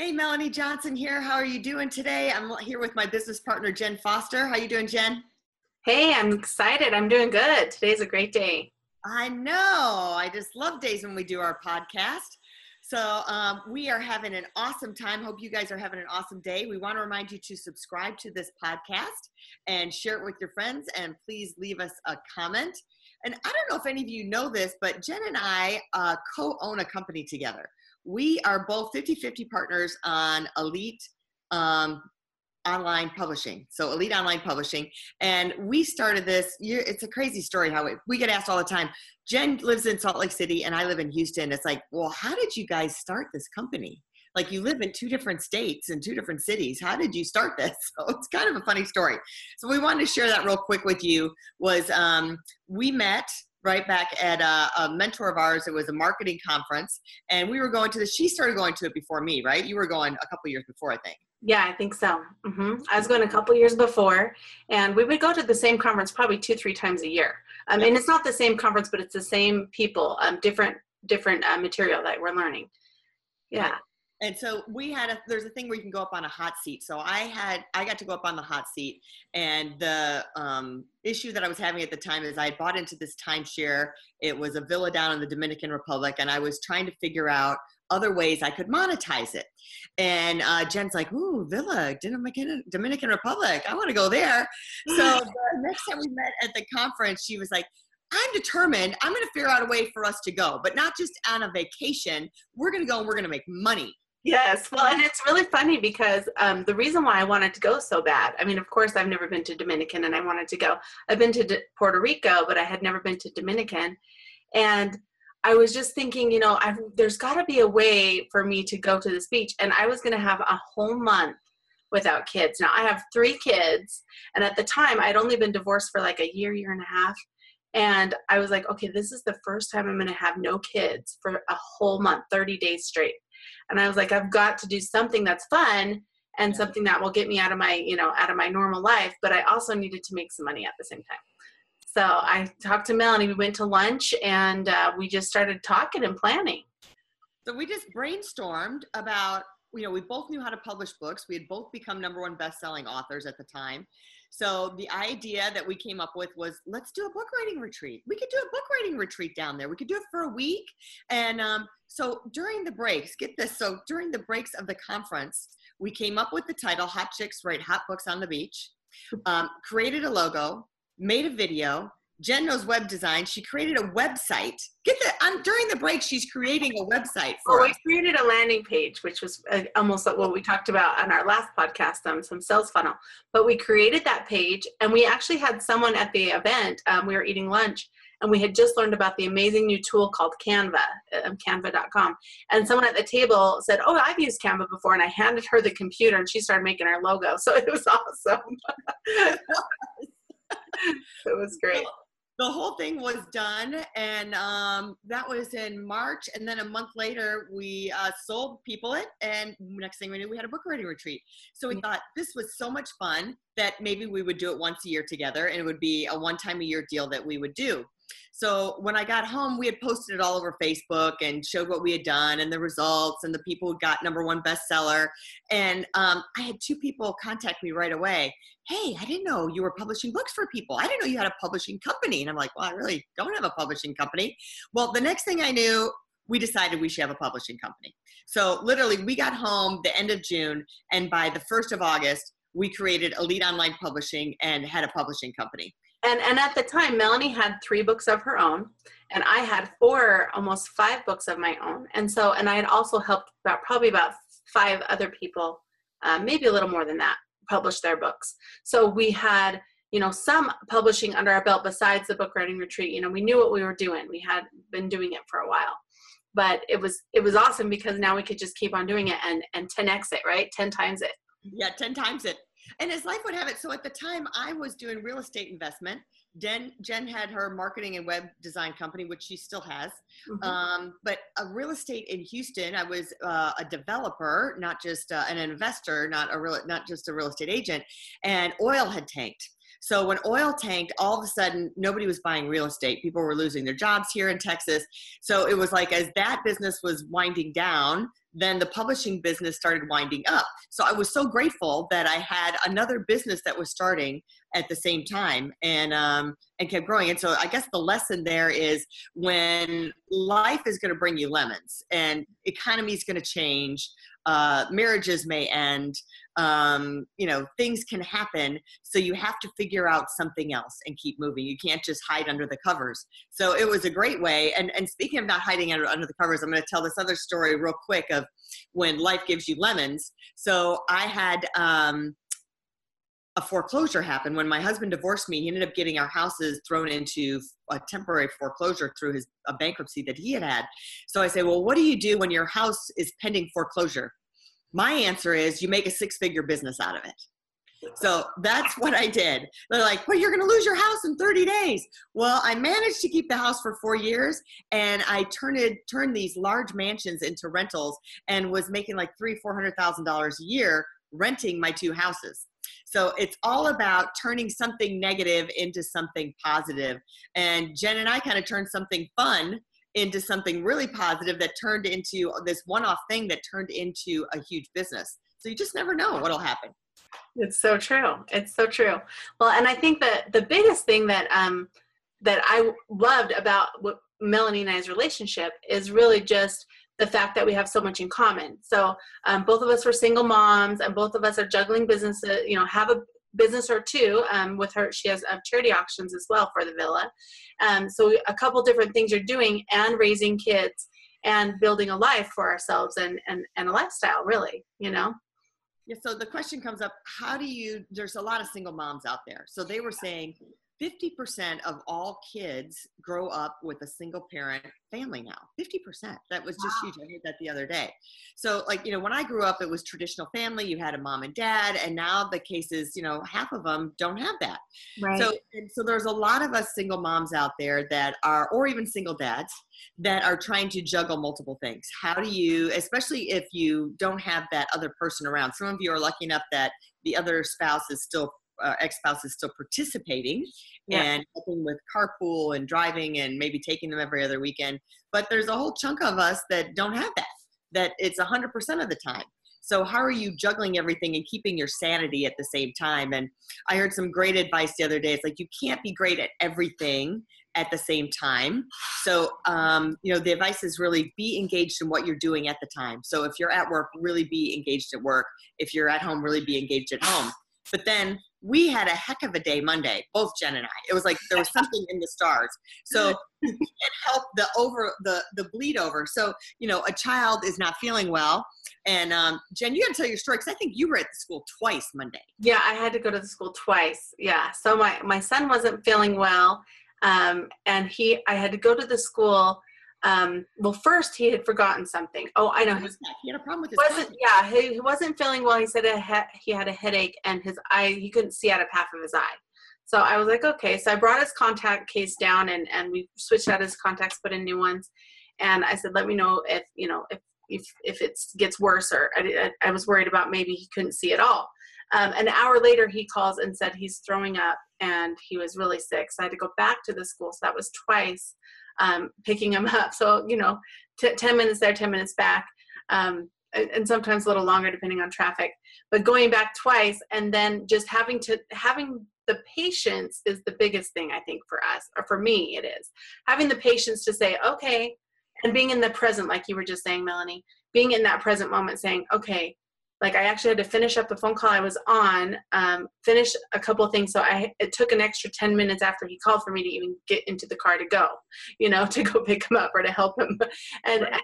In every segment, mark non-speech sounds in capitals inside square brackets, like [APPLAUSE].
Hey, Melanie Johnson here. How are you doing today? I'm here with my business partner, Jen Foster. How are you doing, Jen? Hey, I'm excited. I'm doing good. Today's a great day. I know. I just love days when we do our podcast. So um, we are having an awesome time. Hope you guys are having an awesome day. We want to remind you to subscribe to this podcast and share it with your friends. And please leave us a comment. And I don't know if any of you know this, but Jen and I uh, co-own a company together we are both 50-50 partners on elite um, online publishing. So elite online publishing. And we started this it's a crazy story how we get asked all the time jen lives in salt lake city and i live in houston. It's like well how did you guys start this company? Like you live in two different states and two different cities. How did you start this? [LAUGHS] So it's kind of a funny story. So we wanted to share that real quick with you was um, we met right back at a, a, mentor of ours. It was a marketing conference, and we were going to the. She started going to it before me, right? You were going a couple years before, I think. Yeah, I think so. Mm-hmm. I was going a couple years before, and we would go to the same conference probably two, three times a year. I mean, it's not the same conference, but it's the same people, um, different different uh, material that we're learning. Yeah and so we had a there's a thing where you can go up on a hot seat. So i had i got to go up on the hot seat. And the um, issue that i was having at the time is i had bought into this timeshare. It was a villa down in the dominican republic. And i was trying to figure out other ways i could monetize it. And uh, jen's like ooh villa dominican, dominican republic. I want to go there. So [LAUGHS] the next time we met at the conference she was like I'm determined. I'm going to figure out a way for us to go, but not just on a vacation. We're going to go and we're going to make money. Yes, well, and it's really funny because um, the reason why I wanted to go so bad. I mean, of course, I've never been to Dominican, and I wanted to go. I've been to D- Puerto Rico, but I had never been to Dominican, and I was just thinking, you know, I've, there's got to be a way for me to go to this beach, and I was going to have a whole month without kids. Now I have three kids, and at the time, I'd only been divorced for like a year, year and a half, and I was like, okay, this is the first time I'm going to have no kids for a whole month, 30 days straight and i was like i've got to do something that's fun and something that will get me out of my you know out of my normal life but i also needed to make some money at the same time. So i talked to melanie we went to lunch and uh, we just started talking and planning. So we just brainstormed about you know we both knew how to publish books. We had both become number one best-selling authors at the time so the idea that we came up with was let's do a book writing retreat. We could do a book writing retreat down there. We could do it for a week. And um, so during the breaks, get this. So during the breaks of the conference, we came up with the title Hot Chicks Write Hot Books on the Beach, um, created a logo, made a video, Jen knows web design. She created a website. Get the on during the break, she's creating a website for well, us. we created a landing page, which was uh, almost like what we talked about on our last podcast on um, some sales funnel. But we created that page, and we actually had someone at the event. Um, we were eating lunch, and we had just learned about the amazing new tool called Canva, um, Canva.com. And someone at the table said, "Oh, I've used Canva before," and I handed her the computer, and she started making our logo. [LAUGHS] So it was awesome. [LAUGHS] it was great the whole thing was done and um, that was in march and then a month later we uh, sold people it and next thing we knew we had a book writing retreat so we mm. thought this was so much fun that maybe we would do it once a year together and it would be a one time a year deal that we would do so when I got home, we had posted it all over Facebook and showed what we had done and the results and the people who got number one bestseller. And um, I had two people contact me right away. Hey, I didn't know you were publishing books for people. I didn't know you had a publishing company. And I'm like, well, I really don't have a publishing company. Well, the next thing I knew, we decided we should have a publishing company. So literally, we got home the end of June, and by the 1st of August, we created Elite Online Publishing and had a publishing company and and at the time melanie had three books of her own and i had four almost five books of my own. And so and i had also helped about probably about five other people uh, maybe a little more than that publish their books. So we had you know some publishing under our belt besides the book writing retreat. You know we knew what we were doing. We had been doing it for a while. But it was it was awesome because now we could just keep on doing it and and 10x it right? 10 times it. Yeah 10 times it and as life would have it so at the time i was doing real estate investment Jen, Jen had her marketing and web design company, which she still has. Mm-hmm. Um, but a real estate in Houston, I was uh, a developer, not just uh, an investor, not a real, not just a real estate agent. And oil had tanked. So when oil tanked, all of a sudden nobody was buying real estate. People were losing their jobs here in Texas. So it was like as that business was winding down, then the publishing business started winding up. So I was so grateful that I had another business that was starting at the same time and um, and kept growing. And so I guess the lesson there is when life is going to bring you lemons and economy is going to change, uh, marriages may end, um, you know, things can happen. So you have to figure out something else and keep moving. You can't just hide under the covers. So it was a great way. And, and speaking of not hiding under, under the covers, I'm going to tell this other story real quick of when life gives you lemons. So I had, um, a foreclosure happened when my husband divorced me he ended up getting our houses thrown into a temporary foreclosure through his a bankruptcy that he had had so i say well what do you do when your house is pending foreclosure my answer is you make a six figure business out of it. So that's what I did. They're like, well, you're going to lose your house in 30 days. Well, I managed to keep the house for four years and I turned it, turned these large mansions into rentals and was making like three, $400,000 a year renting my two houses. So it's all about turning something negative into something positive. And Jen and I kind of turned something fun into something really positive that turned into this one-off thing that turned into a huge business. So you just never know what'll happen. It's so true. It's so true. Well, and I think that the biggest thing that um that I loved about what Melanie and I's relationship is really just the fact that we have so much in common. So um, both of us were single moms, and both of us are juggling businesses. You know, have a business or two um, with her. She has uh, charity auctions as well for the villa. Um, so a couple different things you're doing and raising kids and building a life for ourselves and, and, and a lifestyle really, you know? Yeah, so the question comes up, how do you, there's a lot of single moms out there. So they were saying, 50% of all kids grow up with a single parent family now. 50% that was just wow. huge. I heard that the other day. So like you know when i grew up it was traditional family. You had a mom and dad and now the cases you know half of them don't have that. Right. so so there's a lot of us single moms out there that are or even single dads that are trying to juggle multiple things. How do you especially if you don't have that other person around. Some of you are lucky enough that the other spouse is still uh, ex-spouse is still participating yeah. and helping with carpool and driving and maybe taking them every other weekend but there's a whole chunk of us that don't have that that it's 100% of the time. So how are you juggling everything and keeping your sanity at the same time? And i heard some great advice the other day. It's like you can't be great at everything at the same time. So um, you know the advice is really be engaged in what you're doing at the time. So if you're at work really be engaged at work. If you're at home really be engaged at home but then we had a heck of a day Monday, both Jen and I. It was like there was something in the stars. So [LAUGHS] it helped the over the the bleed over. So you know, a child is not feeling well, and um, Jen, you got to tell your story because I think you were at the school twice Monday. Yeah, I had to go to the school twice. Yeah, so my my son wasn't feeling well, um, and he I had to go to the school um, well, first he had forgotten something. Oh, I know. His, he had a problem with his wasn't. Yeah, he, he, wasn't feeling well. He said he had a headache and his eye. He couldn't see out of half of his eye. So I was like, okay. So I brought his contact case down and and we switched out his contacts, put in new ones. And I said, let me know if you know if if if it gets worse or I, I was worried about maybe he couldn't see at all. Um, an hour later, he calls and said he's throwing up and he was really sick. So I had to go back to the school. So that was twice um, picking them [LAUGHS] up. So, you know, t- 10 minutes there, 10 minutes back, um, and, and, sometimes a little longer depending on traffic. But going back twice and then just having to, having the patience is the biggest thing I think for us, or for me, it is. Having the patience to say, okay, and being in the present, like you were just saying, Melanie, being in that present moment saying, okay, like I actually had to finish up the phone call I was on, um, finish a couple of things. So I it took an extra ten minutes after he called for me to even get into the car to go, you know, [LAUGHS] to go pick him up or to help him. And right.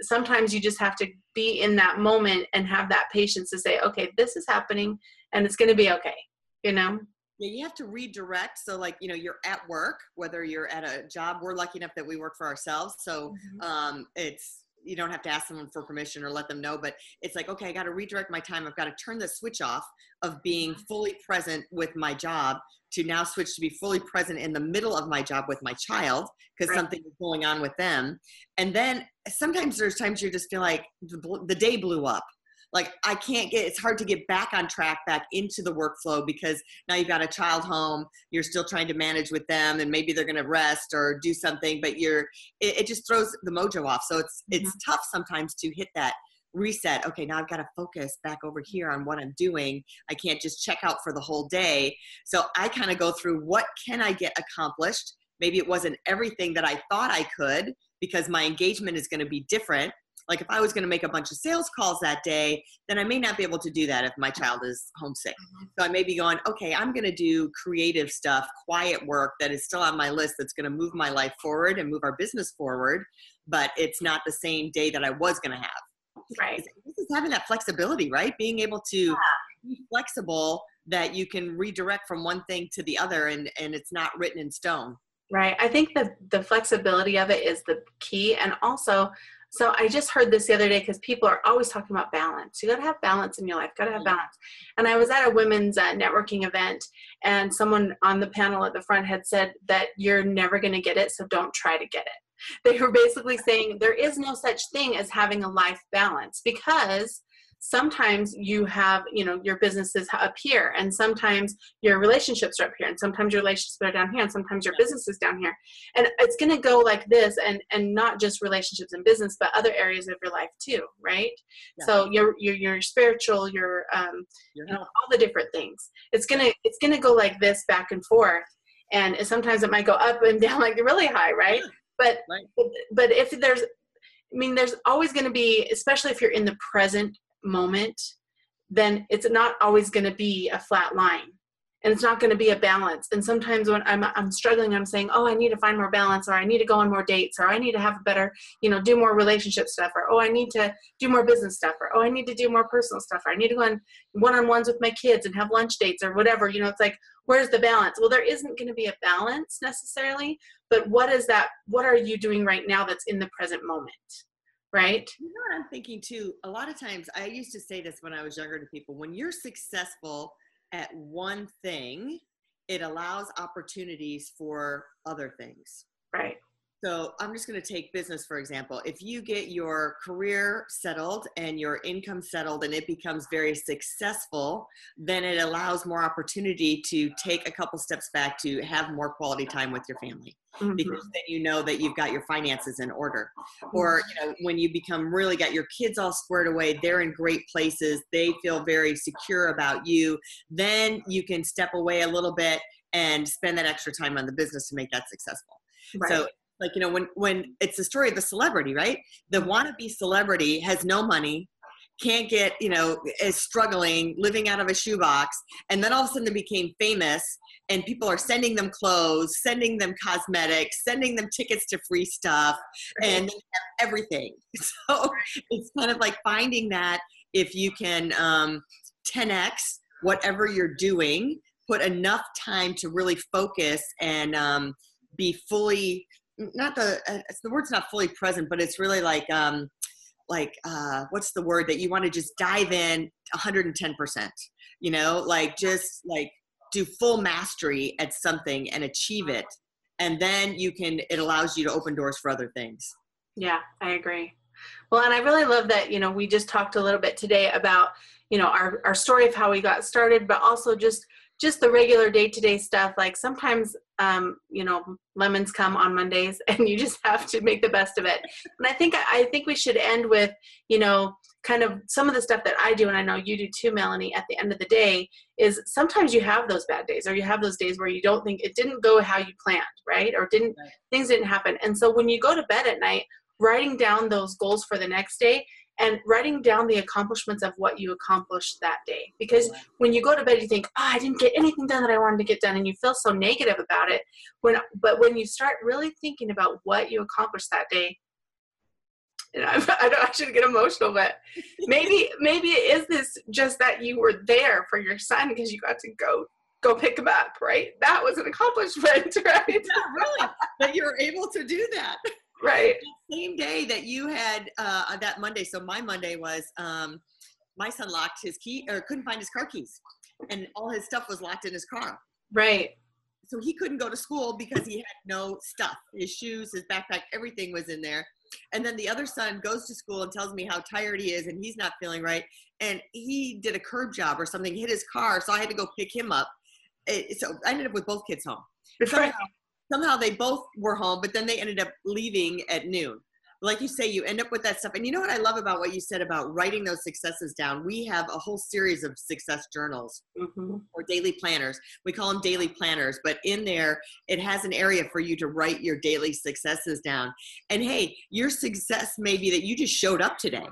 sometimes you just have to be in that moment and have that patience to say, okay, this is happening, and it's going to be okay, you know. Yeah, you have to redirect. So, like, you know, you're at work, whether you're at a job, we're lucky enough that we work for ourselves. So, Mhm. um, it's, you don't have to ask someone for permission or let them know, but it's like, okay, I got to redirect my time. I've got to turn the switch off of being fully present with my job to now switch to be fully present in the middle of my job with my child because Right. something is going on with them. And then sometimes there's times you just feel like the, the day blew up. Like I can't get, it's hard to get back on track, back into the workflow because now you've got a child home, you're still trying to manage with them and maybe they're going to rest or do something, but you're, it, it just throws the mojo off. So it's, it's mm-hmm. tough sometimes to hit that reset. Okay, now I've got to focus back over here on what I'm doing. I can't just check out for the whole day. So I kind of go through what can I get accomplished? Maybe it wasn't everything that I thought I could because my engagement is going to be different. Like if I was going to make a bunch of sales calls that day, then I may not be able to do that if my child is homesick. Mm-hmm. So I may be going, okay, I'm going to do creative stuff, quiet work that is still on my list that's going to move my life forward and move our business forward, but it's not the same day that I was going to have. Right. This is having that flexibility, right? Being able to be flexible that you can redirect from one thing to the other and, and it's not written in stone. Right. I think the the flexibility of it is the key, and also, so I just heard this the other day because people are always talking about balance. You got to have balance in your life. Got to have balance. And I was at a women's uh, networking event, and someone on the panel at the front had said that you're never going to get it, so don't try to get it. They were basically saying there is no such thing as having a life balance because sometimes you have you know your businesses up here and sometimes your relationships are up here and sometimes your relationships are down here and sometimes your business is down here and it's going to go like this and and not just relationships and business but other areas of your life too right Yeah. so your your your spiritual your um Your you know all the different things it's gonna it's gonna go like this back and forth and sometimes it might go up and [LAUGHS] down like really high right Yeah. but Right. but, but if there's i mean there's always going to be especially if you're in the present moment then it's not always going to be a flat line. And it's not going to be a balance. And sometimes when I'm, I'm struggling i'm saying oh i need to find more balance or i need to go on more dates or i need to have a better you know do more relationship stuff or oh i need to do more business stuff or oh i need to do more personal stuff or i need to go on one-on-ones with my kids and have lunch dates or whatever you know it's like where's the balance? Well there isn't going to be a balance necessarily but what is that what are you doing right now that's in the present moment right You know what I'm thinking too? A lot of times, I used to say this when I was younger to people when you're successful at one thing, it allows opportunities for other things. right So I'm just going to take business for example. If you get your career settled and your income settled and it becomes very successful, then it allows more opportunity to take a couple steps back to have more quality time with your family Mhm. because then you know that you've got your finances in order. Or you know when you become really got your kids all squared away, they're in great places, they feel very secure about you, then you can step away a little bit and spend that extra time on the business to make that successful. right. So like you know when when it's the story of the celebrity, right? The wannabe celebrity has no money, can't get you know is struggling, living out of a shoebox, and then all of a sudden they became famous, and people are sending them clothes, sending them cosmetics, sending them tickets to free stuff, and everything. [LAUGHS] So it's kind of like finding that if you can um, 10x whatever you're doing, put enough time to really focus and um, be fully not the uh, the word's not fully present, but it's really like um, like uh, what's the word that you want to just dive in 110 percent. You know, like just like do full mastery at something and achieve it, and then you can. It allows you to open doors for other things. Yeah, I agree. Well, and I really love that, you know, we just talked a little bit today about, you know, our, our story of how we got started, but also just just the regular day-to-day stuff. Like sometimes um, you know, lemons come on Mondays [LAUGHS] and you just have to make the best of it. And I think I think we should end with, you know, kind of some of the stuff that I do and I know you do too, Melanie, at the end of the day is sometimes you have those bad days or you have those days where you don't think it didn't go how you planned, right? Or didn't Right. things didn't happen. And so when you go to bed at night, writing down those goals for the next day and writing down the accomplishments of what you accomplished that day. Because when you go to bed, you think, oh, I didn't get anything done that I wanted to get done, and you feel so negative about it. When, but when you start really thinking about what you accomplished that day, and I, [LAUGHS] I don't, I shouldn't get emotional, but [LAUGHS] maybe, maybe it is this just that you were there for your son because you got to go, go pick them up, right? That was an accomplishment, [LAUGHS] right? Yeah, really. that you were able to do that. Right. Same day that you had uh, that Monday. So my Monday was um, my son locked his key or couldn't find his car keys, and all his stuff was locked in his car. Right. So he couldn't go to school because he had no stuff. His shoes, his backpack, everything was in there. And then the other son goes to school and tells me how tired he is and he's not feeling right. And he did a curb job or something, hit his car, so I had to go pick him up. It, so I ended up with both kids home. Somehow, somehow they both were home, but then they ended up leaving at noon like you say, you end up with that stuff. And you know what I love about what you said about writing those successes down? We have a whole series of success journals mm-hmm. or daily planners. We call them daily planners, but in there, it has an area for you to write your daily successes down. And hey, your success may be that you just showed up today.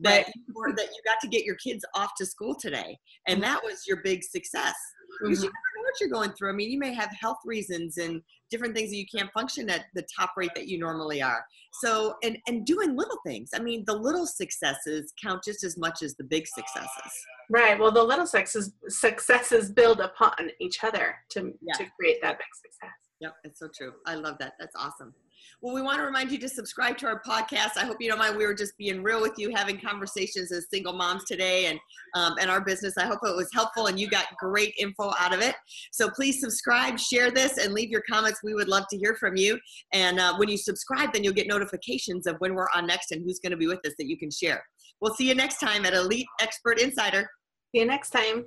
That, or that you got to get your kids off to school today. And mm-hmm. that was your big success because mm-hmm. you never know what you're going through. I mean, you may have health reasons and different things that you can't function at the top rate that you normally are. So, and and doing little things. I mean, the little successes count just as much as the big successes. Right. Well, the little successes successes build upon each other to yeah. to create that big success. Yep, it's so true. I love that. That's awesome. Well, we want to remind you to subscribe to our podcast. I hope you don't mind. We were just being real with you, having conversations as single moms today and um, and our business. I hope it was helpful and you got great info out of it. So please subscribe, share this, and leave your comments. We would love to hear from you. And uh, when you subscribe, then you'll get notifications of when we're on next and who's going to be with us that you can share. We'll see you next time at Elite Expert Insider. See you next time.